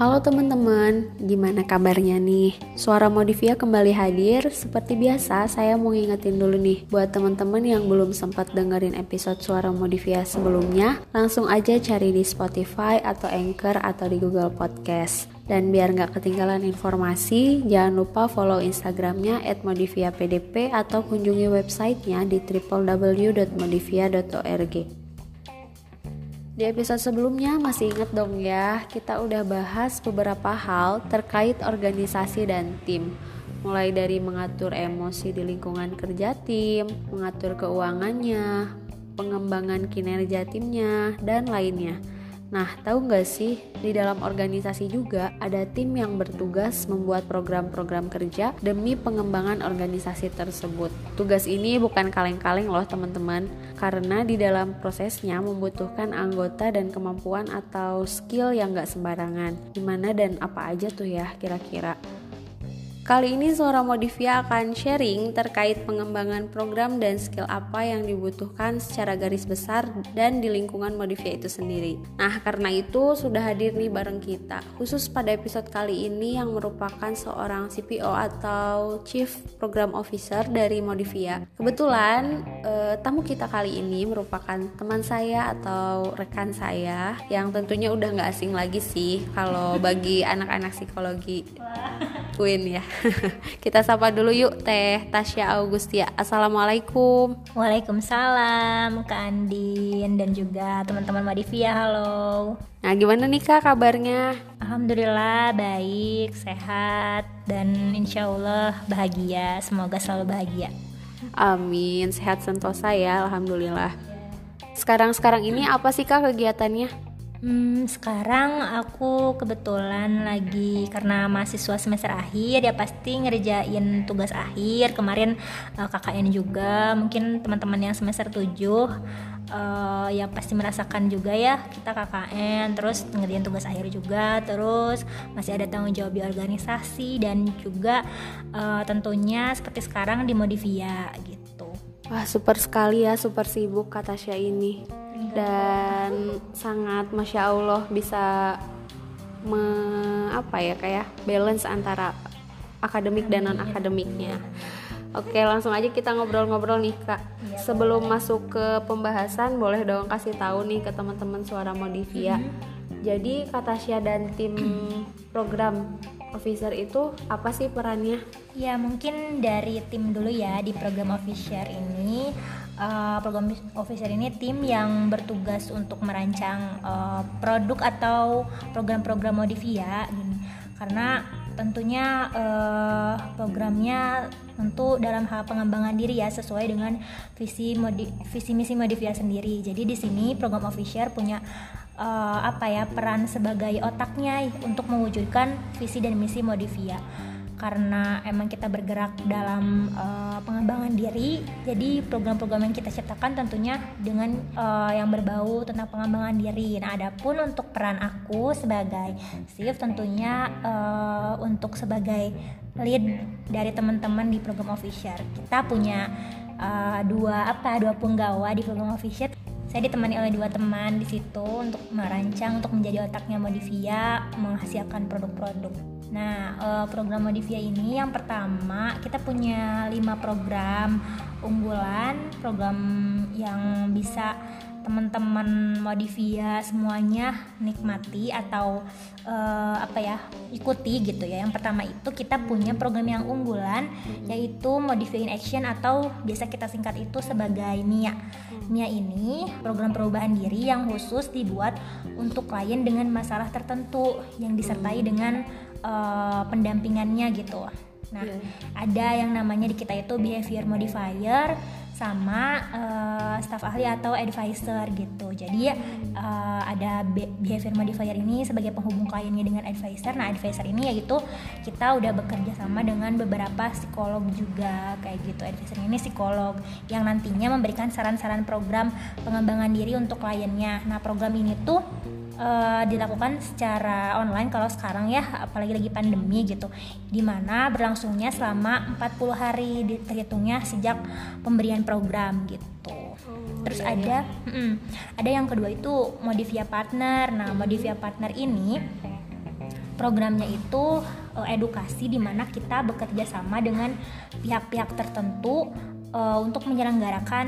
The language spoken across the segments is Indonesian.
Halo teman-teman, gimana kabarnya nih? Suara Modivia kembali hadir. Seperti biasa, saya mau ngingetin dulu nih buat teman-teman yang belum sempat dengerin episode Suara Modivia sebelumnya, langsung aja cari di Spotify atau Anchor atau di Google Podcast. Dan biar nggak ketinggalan informasi, jangan lupa follow Instagramnya @modiviapdp atau kunjungi websitenya di www.modivia.org. Di episode sebelumnya masih inget dong ya, kita udah bahas beberapa hal terkait organisasi dan tim. Mulai dari mengatur emosi di lingkungan kerja tim, mengatur keuangannya, pengembangan kinerja timnya, dan lainnya. Nah, tahu nggak sih, di dalam organisasi juga ada tim yang bertugas membuat program-program kerja demi pengembangan organisasi tersebut. Tugas ini bukan kaleng-kaleng loh teman-teman, karena di dalam prosesnya membutuhkan anggota dan kemampuan atau skill yang nggak sembarangan. Gimana dan apa aja tuh ya kira-kira? Kali ini Suara Modivia akan sharing terkait pengembangan program dan skill apa yang dibutuhkan secara garis besar dan di lingkungan Modivia itu sendiri. Nah, karena itu sudah hadir nih bareng kita, khusus pada episode kali ini yang merupakan seorang CPO atau Chief Program Officer dari Modivia. Kebetulan eh, tamu kita kali ini merupakan teman saya atau rekan saya yang tentunya udah nggak asing lagi sih kalau bagi anak-anak psikologi. Queen ya. Kita sapa dulu yuk Teh Tasya Augustia. Assalamualaikum. Waalaikumsalam Kak Andin dan juga teman-teman Madivia. Halo. Nah, gimana nih Kak kabarnya? Alhamdulillah baik, sehat dan insya Allah bahagia. Semoga selalu bahagia. Amin, sehat sentosa ya, alhamdulillah. Sekarang-sekarang ini apa sih Kak kegiatannya? Hmm, sekarang aku kebetulan lagi karena mahasiswa semester akhir ya pasti ngerjain tugas akhir. Kemarin uh, KKN juga, mungkin teman-teman yang semester 7 uh, ya pasti merasakan juga ya kita KKN, terus ngerjain tugas akhir juga, terus masih ada tanggung jawab di organisasi dan juga uh, tentunya seperti sekarang di Modivia gitu. Wah, super sekali ya, super sibuk kata Tasya ini dan sangat masya Allah bisa me, apa ya kayak balance antara akademik dan non akademiknya. Oke langsung aja kita ngobrol-ngobrol nih kak. Iya, Sebelum masuk ke pembahasan boleh dong kasih tahu nih ke teman-teman suara Modivia. -hmm. Jadi Katasya dan tim program officer itu apa sih perannya? Ya mungkin dari tim dulu ya di program officer ini uh, program officer ini tim yang bertugas untuk merancang uh, produk atau program-program Modivia gini. Karena tentunya uh, programnya tentu dalam hal pengembangan diri ya sesuai dengan visi modi, visi misi Modivia sendiri. Jadi di sini program officer punya uh, apa ya peran sebagai otaknya untuk mewujudkan visi dan misi Modivia karena emang kita bergerak dalam uh, pengembangan diri. Jadi program-program yang kita ciptakan tentunya dengan uh, yang berbau tentang pengembangan diri. Nah adapun untuk peran aku sebagai SIF tentunya uh, untuk sebagai lead dari teman-teman di program official kita punya uh, dua apa dua penggawa di program official saya ditemani oleh dua teman di situ untuk merancang untuk menjadi otaknya Modivia menghasilkan produk-produk. Nah, eh, program Modivia ini yang pertama kita punya lima program unggulan, program yang bisa teman-teman Modivia semuanya nikmati atau uh, apa ya ikuti gitu ya. Yang pertama itu kita punya program yang unggulan yaitu Modify in Action atau biasa kita singkat itu sebagai MIA. MIA ini program perubahan diri yang khusus dibuat untuk klien dengan masalah tertentu yang disertai dengan uh, pendampingannya gitu. Nah, yeah. ada yang namanya di kita itu behavior modifier sama uh, staff ahli atau advisor gitu. Jadi uh, ada behavior modifier ini sebagai penghubung kliennya dengan advisor. Nah, advisor ini yaitu kita udah bekerja sama dengan beberapa psikolog juga kayak gitu. Advisor ini psikolog yang nantinya memberikan saran-saran program pengembangan diri untuk kliennya. Nah, program ini tuh uh, dilakukan secara online kalau sekarang ya apalagi lagi pandemi gitu. Di mana berlangsungnya selama 40 hari terhitungnya sejak pemberian program gitu. Oh, terus iya, ada iya. Mm, ada yang kedua itu modifia partner. Nah modifia partner ini programnya itu uh, edukasi di mana kita bekerja sama dengan pihak-pihak tertentu uh, untuk menyelenggarakan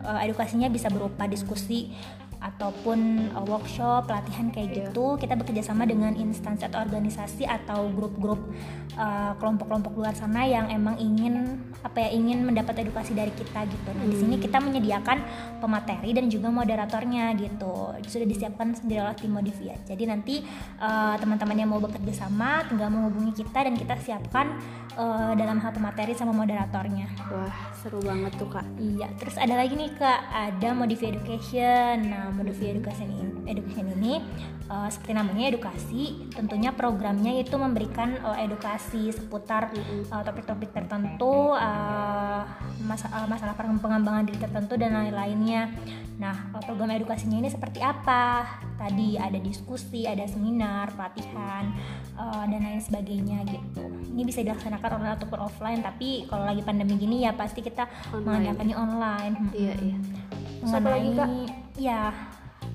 uh, edukasinya bisa berupa diskusi ataupun uh, workshop pelatihan kayak yeah. gitu kita bekerja sama dengan instansi atau organisasi atau grup-grup uh, kelompok-kelompok luar sana yang emang ingin apa ya ingin mendapat edukasi dari kita gitu nah hmm. di sini hmm. kita menyediakan pemateri dan juga moderatornya gitu sudah disiapkan sendiri oleh tim Modivia jadi nanti uh, teman-teman yang mau bekerja sama tinggal menghubungi kita dan kita siapkan uh, dalam hal pemateri sama moderatornya wah seru banget tuh kak iya terus ada lagi nih kak ada Modivia Education nah Moduvi Education ini, education ini uh, seperti namanya edukasi, tentunya programnya itu memberikan uh, edukasi seputar uh, topik-topik tertentu, uh, masalah, masalah pengembangan diri tertentu dan lain-lainnya. Nah, uh, program edukasinya ini seperti apa? Tadi ada diskusi, ada seminar, pelatihan, uh, dan lain sebagainya gitu. Ini bisa dilaksanakan online ataupun offline, tapi kalau lagi pandemi gini ya pasti kita mengadakannya online. Iya, iya. Mengenai lagi, Kak? ya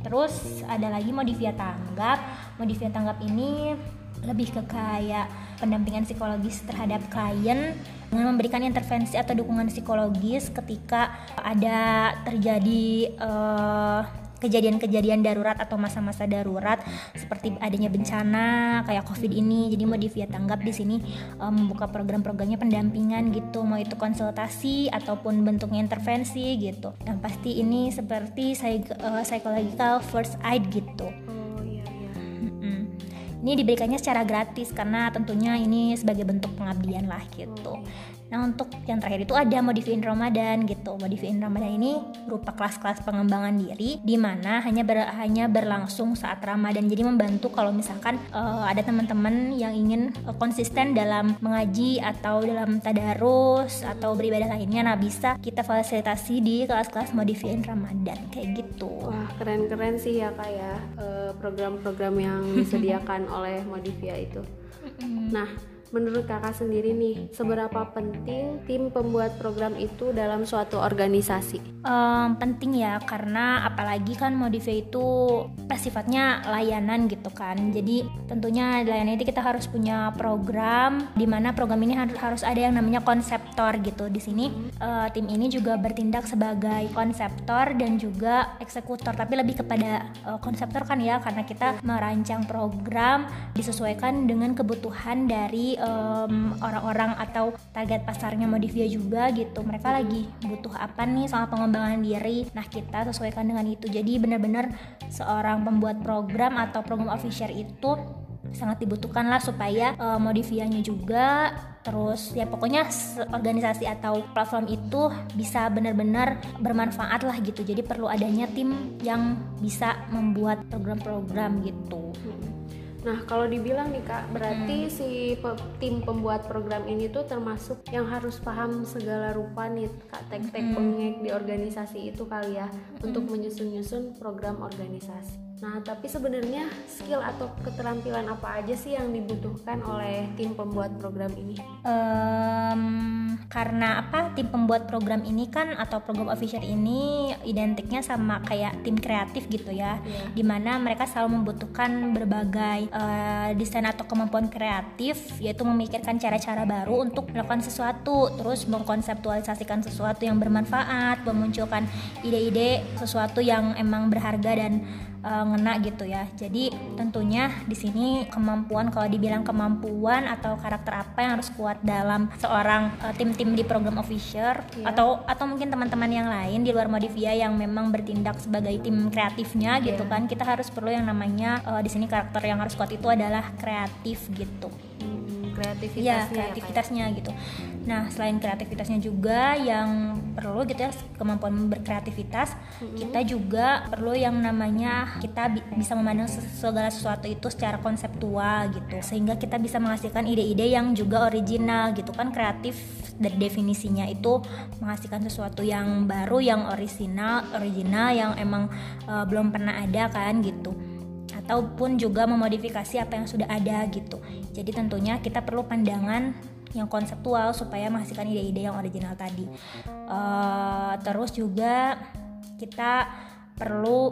terus ada lagi modifia tanggap. Modifia tanggap ini lebih ke kayak pendampingan psikologis terhadap klien dengan memberikan intervensi atau dukungan psikologis ketika ada terjadi uh, kejadian-kejadian darurat atau masa-masa darurat seperti adanya bencana kayak covid ini jadi mau via tanggap di sini um, membuka program-programnya pendampingan gitu mau itu konsultasi ataupun bentuknya intervensi gitu. Yang pasti ini seperti uh, psychological first aid gitu. Oh iya iya. Ini diberikannya secara gratis karena tentunya ini sebagai bentuk pengabdian lah gitu. Nah untuk yang terakhir itu ada modifiin Ramadan gitu. Modifiin Ramadan ini berupa kelas-kelas pengembangan diri di mana hanya ber, hanya berlangsung saat Ramadan. Jadi membantu kalau misalkan uh, ada teman-teman yang ingin uh, konsisten dalam mengaji atau dalam tadarus atau beribadah lainnya, nah bisa kita fasilitasi di kelas-kelas modifiin Ramadan kayak gitu. Wah keren-keren sih ya kak ya uh, program-program yang disediakan oleh Modivia itu. Nah menurut kakak sendiri nih seberapa penting tim pembuat program itu dalam suatu organisasi? Um, penting ya karena apalagi kan Modivia itu sifatnya layanan gitu kan. Jadi tentunya layanan itu kita harus punya program di mana program ini harus harus ada yang namanya konseptor gitu. Di sini uh, tim ini juga bertindak sebagai konseptor dan juga eksekutor tapi lebih kepada uh, konseptor kan ya karena kita merancang program disesuaikan dengan kebutuhan dari orang orang-orang atau target pasarnya Modivia juga gitu. Mereka lagi butuh apa nih soal pengembangan diri. Nah kita sesuaikan dengan itu. Jadi benar-benar seorang pembuat program atau program official itu sangat dibutuhkan lah supaya uh, juga. Terus ya pokoknya organisasi atau platform itu bisa benar-benar bermanfaat lah gitu. Jadi perlu adanya tim yang bisa membuat program-program gitu Nah, kalau dibilang nih Kak, berarti hmm. si pe tim pembuat program ini tuh termasuk yang harus paham segala rupa nih Kak tek-tek hmm. di organisasi itu kali ya hmm. untuk menyusun-nyusun program organisasi. Nah, tapi sebenarnya skill atau keterampilan apa aja sih yang dibutuhkan oleh tim pembuat program ini? Um, karena apa? Tim pembuat program ini kan atau program official ini identiknya sama kayak tim kreatif gitu ya, yeah. di mana mereka selalu membutuhkan berbagai uh, desain atau kemampuan kreatif, yaitu memikirkan cara-cara baru untuk melakukan sesuatu, terus mengkonseptualisasikan sesuatu yang bermanfaat, memunculkan ide-ide sesuatu yang emang berharga dan uh, ngena gitu ya. Jadi tentunya di sini kemampuan kalau dibilang kemampuan atau karakter apa yang harus kuat dalam seorang uh, tim-tim di program official yeah. atau atau mungkin teman-teman yang lain di luar Modivia yang memang bertindak sebagai tim kreatifnya yeah. gitu kan. Kita harus perlu yang namanya uh, di sini karakter yang harus kuat itu adalah kreatif gitu. Hmm kreativitasnya ya kreativitasnya ya, gitu. Nah selain kreativitasnya juga yang perlu gitu ya kemampuan berkreativitas mm-hmm. kita juga perlu yang namanya kita bi- bisa memandang segala sesuatu itu secara konseptual gitu. Sehingga kita bisa menghasilkan ide-ide yang juga original gitu kan kreatif dari definisinya itu menghasilkan sesuatu yang baru yang original original yang emang uh, belum pernah ada kan gitu ataupun juga memodifikasi apa yang sudah ada gitu. Jadi tentunya kita perlu pandangan yang konseptual supaya menghasilkan ide-ide yang original tadi. Uh, terus juga kita perlu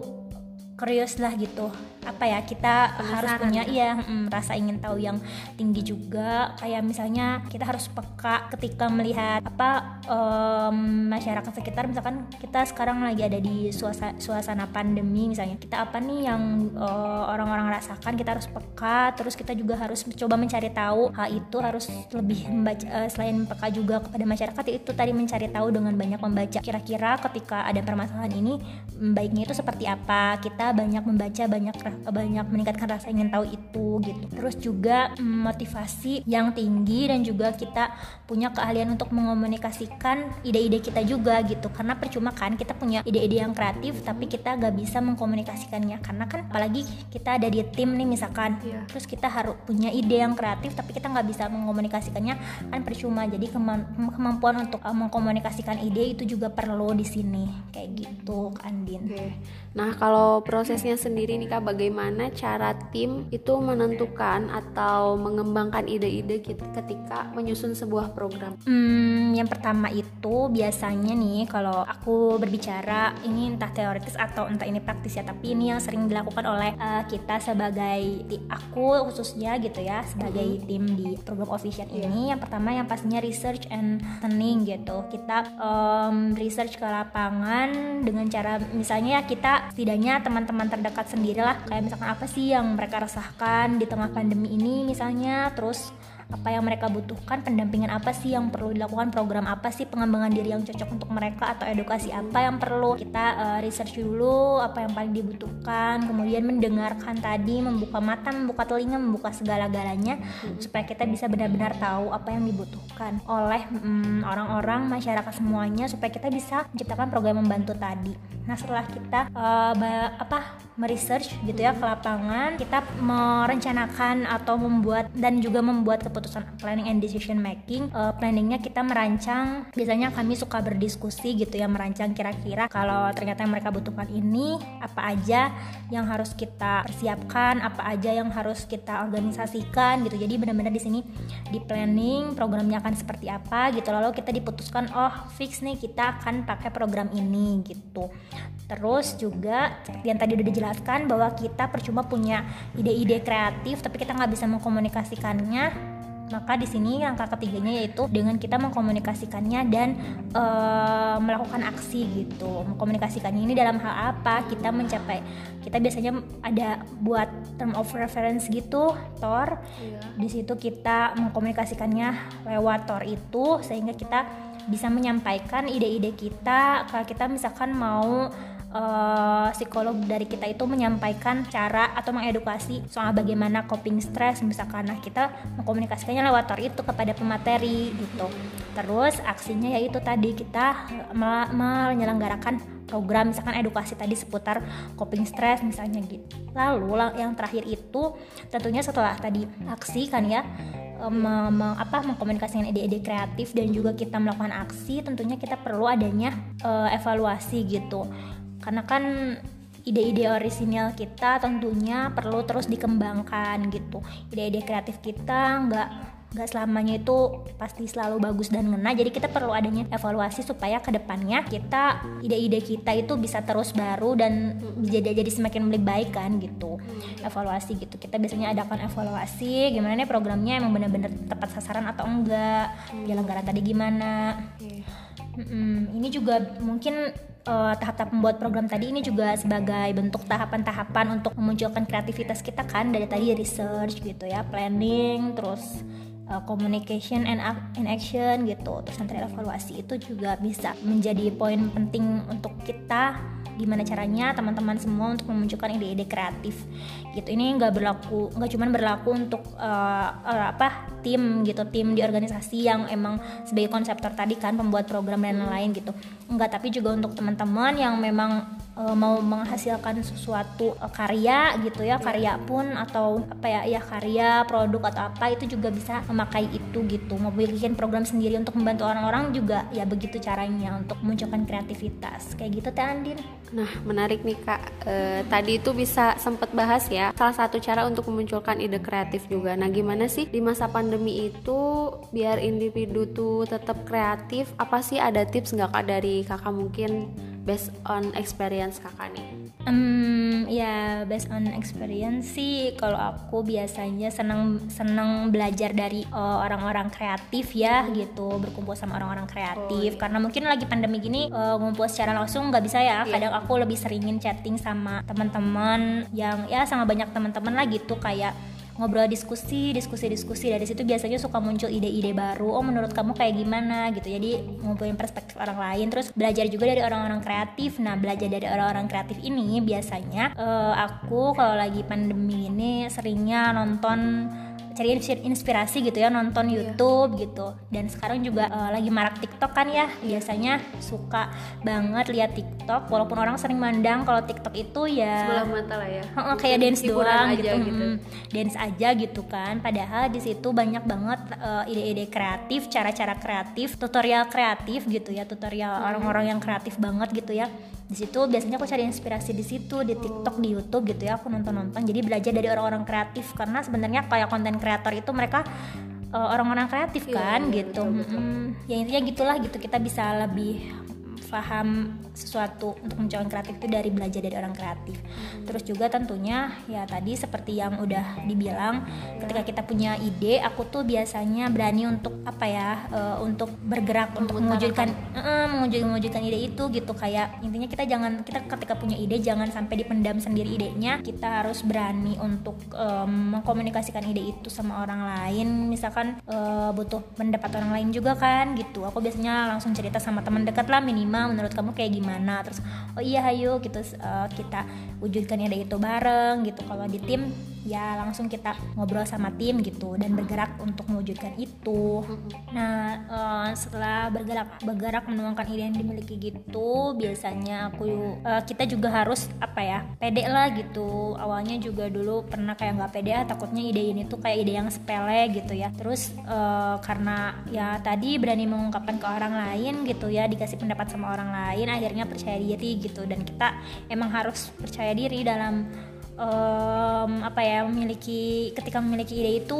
curious lah gitu apa ya kita Penasaran harus punya ya mm, rasa ingin tahu yang tinggi juga. Kayak misalnya kita harus peka ketika melihat apa um, masyarakat sekitar. Misalkan kita sekarang lagi ada di suasana, suasana pandemi misalnya. Kita apa nih yang uh, orang-orang rasakan? Kita harus peka. Terus kita juga harus coba mencari tahu hal itu. Harus lebih membaca uh, selain peka juga kepada masyarakat itu tadi mencari tahu dengan banyak membaca. Kira-kira ketika ada permasalahan ini baiknya itu seperti apa? Kita banyak membaca banyak banyak meningkatkan rasa ingin tahu itu gitu terus juga motivasi yang tinggi dan juga kita punya keahlian untuk mengomunikasikan ide-ide kita juga gitu karena percuma kan kita punya ide-ide yang kreatif tapi kita gak bisa mengkomunikasikannya karena kan apalagi kita ada di tim nih misalkan yeah. terus kita harus punya ide yang kreatif tapi kita nggak bisa mengkomunikasikannya kan percuma jadi kemampuan untuk uh, mengkomunikasikan ide itu juga perlu di sini kayak gitu Andin. Okay. Nah kalau prosesnya sendiri nih kak bagaimana cara tim itu menentukan atau mengembangkan ide-ide ketika menyusun sebuah program? Hmm, yang pertama itu biasanya nih kalau aku berbicara ini entah teoritis atau entah ini praktis ya, tapi ini yang sering dilakukan oleh uh, kita sebagai aku khususnya gitu ya sebagai mm -hmm. tim di program official yeah. ini. Yang pertama yang pastinya research and learning gitu. Kita um, research ke lapangan dengan cara misalnya ya kita setidaknya teman-teman terdekat sendirilah. Kayak misalkan apa sih yang mereka rasakan di tengah pandemi ini misalnya? Terus apa yang mereka butuhkan? Pendampingan apa sih yang perlu dilakukan? Program apa sih pengembangan diri yang cocok untuk mereka? Atau edukasi apa yang perlu kita uh, research dulu? Apa yang paling dibutuhkan? Kemudian mendengarkan tadi membuka mata membuka telinga membuka segala-galanya hmm. supaya kita bisa benar-benar tahu apa yang dibutuhkan oleh mm, orang-orang masyarakat semuanya supaya kita bisa menciptakan program membantu tadi nah setelah kita uh, apa meresearch gitu ya ke lapangan kita merencanakan atau membuat dan juga membuat keputusan planning and decision making uh, planningnya kita merancang biasanya kami suka berdiskusi gitu ya merancang kira-kira kalau ternyata mereka butuhkan ini apa aja yang harus kita persiapkan apa aja yang harus kita organisasikan gitu. Jadi benar-benar di sini di planning programnya akan seperti apa gitu. Lalu kita diputuskan oh fix nih kita akan pakai program ini gitu terus juga seperti yang tadi udah dijelaskan bahwa kita percuma punya ide-ide kreatif tapi kita nggak bisa mengkomunikasikannya maka di sini langkah ketiganya yaitu dengan kita mengkomunikasikannya dan uh, melakukan aksi gitu. Mengkomunikasikannya ini dalam hal apa? Kita mencapai kita biasanya ada buat term of reference gitu, TOR. Iya. Di situ kita mengkomunikasikannya lewat TOR itu sehingga kita bisa menyampaikan ide-ide kita kalau kita misalkan mau uh, psikolog dari kita itu menyampaikan cara atau mengedukasi soal bagaimana coping stress misalkan. Nah kita mengkomunikasikannya lewat tor itu kepada pemateri gitu. Terus aksinya yaitu tadi kita menyelenggarakan program misalkan edukasi tadi seputar coping stress misalnya gitu. Lalu yang terakhir itu tentunya setelah tadi aksi kan ya me, me, apa mengkomunikasikan ide-ide kreatif dan juga kita melakukan aksi tentunya kita perlu adanya uh, evaluasi gitu. Karena kan ide-ide orisinal kita tentunya perlu terus dikembangkan gitu. Ide-ide kreatif kita nggak nggak selamanya itu pasti selalu bagus dan ngena jadi kita perlu adanya evaluasi supaya ke depannya kita ide-ide kita itu bisa terus baru dan jadi jadi semakin lebih baik kan gitu. Evaluasi gitu. Kita biasanya adakan evaluasi gimana nih programnya emang benar-benar tepat sasaran atau enggak penyelenggaraan tadi gimana. Hmm, ini juga mungkin uh, tahap-tahap membuat program tadi ini juga sebagai bentuk tahapan-tahapan untuk memunculkan kreativitas kita kan dari tadi research gitu ya planning terus uh, communication and, and action gitu. Terus nanti evaluasi itu juga bisa menjadi poin penting untuk kita gimana caranya teman-teman semua untuk memunculkan ide-ide kreatif gitu. Ini nggak berlaku nggak cuma berlaku untuk uh, uh, apa tim gitu tim di organisasi yang emang sebagai konseptor tadi kan pembuat program dan lain-lain gitu. Enggak tapi juga untuk teman-teman yang memang uh, mau menghasilkan sesuatu uh, karya gitu ya karya pun atau apa ya ya karya produk atau apa itu juga bisa memakai itu gitu. Mau bikin program sendiri untuk membantu orang-orang juga ya begitu caranya untuk memunculkan kreativitas. Kayak gitu teh Andin. Nah menarik nih kak. E, tadi itu bisa sempat bahas ya salah satu cara untuk memunculkan ide kreatif juga. Nah gimana sih di masa pandemi itu biar individu tuh tetap kreatif? Apa sih ada tips nggak kak dari kakak mungkin based on experience kakak nih? Um, ya based on experience sih kalau aku biasanya seneng seneng belajar dari uh, orang-orang kreatif ya gitu berkumpul sama orang-orang kreatif oh, iya. karena mungkin lagi pandemi gini uh, ngumpul secara langsung nggak bisa ya yeah. kadang aku lebih seringin chatting sama teman-teman yang ya sama banyak teman-teman lah gitu kayak ngobrol diskusi diskusi diskusi. Dari situ biasanya suka muncul ide-ide baru. Oh menurut kamu kayak gimana? Gitu. Jadi ngumpulin perspektif orang lain. Terus belajar juga dari orang-orang kreatif. Nah belajar dari orang-orang kreatif ini biasanya uh, aku kalau lagi pandemi ini seringnya nonton cari inspirasi gitu ya nonton iya. YouTube gitu dan sekarang juga uh, lagi marak TikTok kan ya biasanya suka banget lihat TikTok walaupun orang sering mandang kalau TikTok itu ya sebelah mata lah ya uh, kayak dance doang aja gitu, gitu. Hmm, dance aja gitu kan padahal di situ banyak banget uh, ide-ide kreatif cara-cara kreatif tutorial kreatif gitu ya tutorial hmm. orang-orang hmm. yang kreatif banget gitu ya di situ biasanya aku cari inspirasi di situ di TikTok di YouTube gitu ya aku nonton-nonton. Jadi belajar dari orang-orang kreatif karena sebenarnya kayak konten kreator itu mereka uh, orang-orang kreatif iya, kan iya, gitu. betul, betul. Hmm, ya intinya gitulah gitu kita bisa lebih paham sesuatu untuk mencoba kreatif itu dari belajar dari orang kreatif. Terus juga tentunya ya tadi seperti yang udah dibilang ketika kita punya ide, aku tuh biasanya berani untuk apa ya uh, untuk bergerak untuk mewujudkan uh, mewujudkan mewujudkan ide itu gitu kayak intinya kita jangan kita ketika punya ide jangan sampai dipendam sendiri idenya. Kita harus berani untuk um, mengkomunikasikan ide itu sama orang lain. Misalkan uh, butuh pendapat orang lain juga kan gitu. Aku biasanya langsung cerita sama teman dekat lah minimal menurut kamu kayak gimana? Terus oh iya hayu gitu uh, kita wujudkan ide itu bareng gitu. Kalau di tim ya langsung kita ngobrol sama tim gitu dan bergerak untuk mewujudkan itu. Nah uh, setelah bergerak bergerak menuangkan ide yang dimiliki gitu biasanya aku uh, kita juga harus apa ya pede lah gitu. Awalnya juga dulu pernah kayak nggak pede ah takutnya ide ini tuh kayak ide yang sepele gitu ya. Terus uh, karena ya tadi berani mengungkapkan ke orang lain gitu ya dikasih pendapat sama orang lain akhirnya percaya diri gitu. Dan kita emang harus percaya diri dalam um, apa ya memiliki ketika memiliki ide itu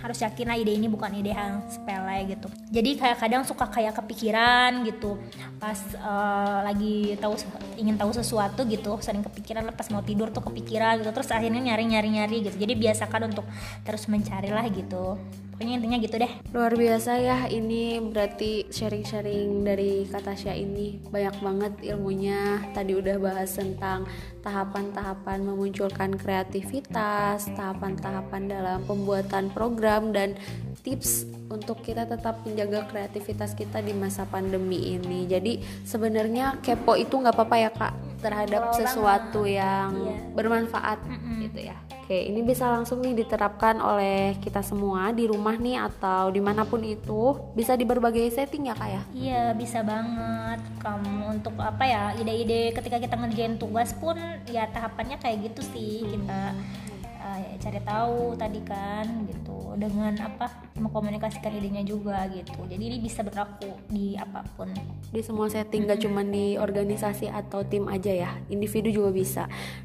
harus yakin lah ide ini bukan ide yang sepele gitu. Jadi kayak kadang suka kayak kepikiran gitu. Pas uh, lagi tahu ingin tahu sesuatu gitu sering kepikiran pas mau tidur tuh kepikiran gitu terus akhirnya nyari nyari nyari gitu. Jadi biasakan untuk terus mencari lah gitu pokoknya intinya gitu deh. Luar biasa ya ini berarti sharing-sharing dari kata Tasya ini. Banyak banget ilmunya. Tadi udah bahas tentang tahapan-tahapan memunculkan kreativitas tahapan-tahapan dalam pembuatan program dan tips untuk kita tetap menjaga kreativitas kita di masa pandemi ini. Jadi sebenarnya kepo itu nggak apa-apa ya kak terhadap sesuatu yang iya. bermanfaat mm -mm. gitu ya Oke, ini bisa langsung nih diterapkan oleh kita semua di rumah nih atau di mana pun itu bisa di berbagai setting ya kak ya? Iya bisa banget. Kamu untuk apa ya ide-ide ketika kita ngerjain tugas pun ya tahapannya kayak gitu sih kita uh, cari tahu tadi kan gitu. Dengan apa mengkomunikasikan idenya juga gitu. Jadi ini bisa berlaku di apa pun. Di semua setting gak cuma di organisasi atau tim aja ya. Individu juga bisa.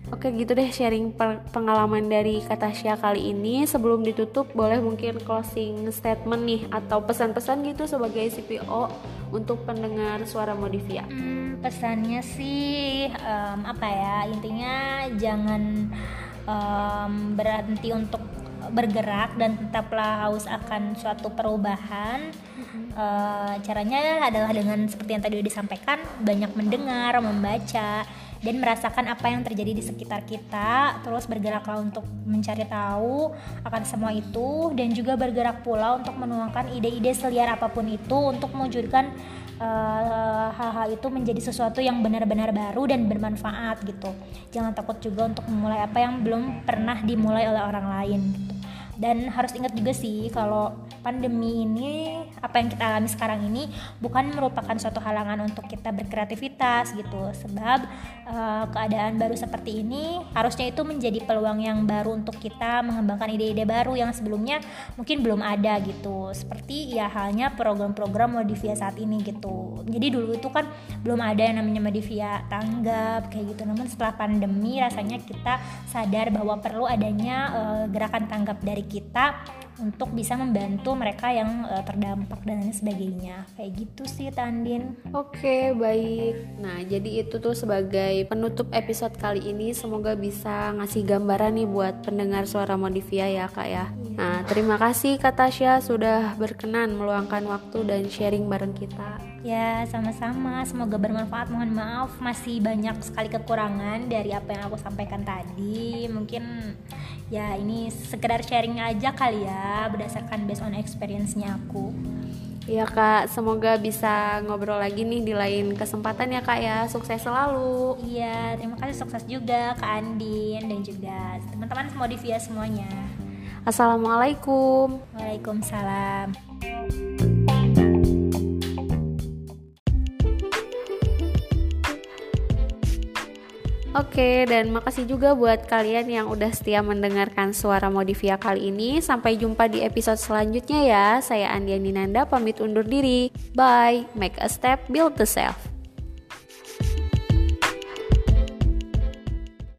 Oke gitu deh sharing pengalaman dari kata Syah kali ini. Sebelum ditutup boleh mungkin closing statement nih atau pesan-pesan gitu sebagai CPO untuk pendengar suara Modivia. Hmm, pesannya sih um, apa ya intinya jangan um, berhenti untuk bergerak dan tetaplah haus akan suatu perubahan. Uh, caranya adalah dengan seperti yang tadi disampaikan banyak mendengar membaca dan merasakan apa yang terjadi di sekitar kita terus bergeraklah untuk mencari tahu akan semua itu dan juga bergerak pula untuk menuangkan ide-ide seliar apa pun itu untuk mewujudkan hal-hal uh, itu menjadi sesuatu yang benar-benar baru dan bermanfaat gitu. Jangan takut juga untuk memulai apa yang belum pernah dimulai oleh orang lain gitu dan harus ingat juga sih kalau pandemi ini apa yang kita alami sekarang ini bukan merupakan suatu halangan untuk kita berkreativitas gitu. Sebab uh, keadaan baru seperti ini harusnya itu menjadi peluang yang baru untuk kita mengembangkan ide-ide baru yang sebelumnya mungkin belum ada gitu. Seperti ya halnya program-program Modivia saat ini gitu. Jadi dulu itu kan belum ada yang namanya Modivia tanggap kayak gitu. Namun setelah pandemi rasanya kita sadar bahwa perlu adanya uh, gerakan tanggap dari kita untuk bisa membantu mereka yang uh, terdampak dan lain sebagainya. Kayak gitu sih Tandin oke baik. Nah jadi itu tuh sebagai penutup episode kali ini. Semoga bisa ngasih gambaran nih buat pendengar suara Modivia ya kak ya. Nah terima kasih Kak Tasya sudah berkenan meluangkan waktu dan sharing bareng kita ya sama-sama. Semoga bermanfaat. Mohon maaf masih banyak sekali kekurangan dari apa yang aku sampaikan tadi. Mungkin ya ini sekedar sharing aja kali ya berdasarkan based on experience-nya aku. Iya kak, semoga bisa ngobrol lagi nih di lain kesempatan ya kak ya. Sukses selalu. Iya, terima kasih. Sukses juga Kak Andin dan juga teman-teman semua di via semuanya. Assalamualaikum. Waalaikumsalam Oke, dan makasih juga buat kalian yang udah setia mendengarkan suara Modivia kali ini. Sampai jumpa di episode selanjutnya ya. Saya Andiani Nanda pamit undur diri. Bye. Make a step, build the self.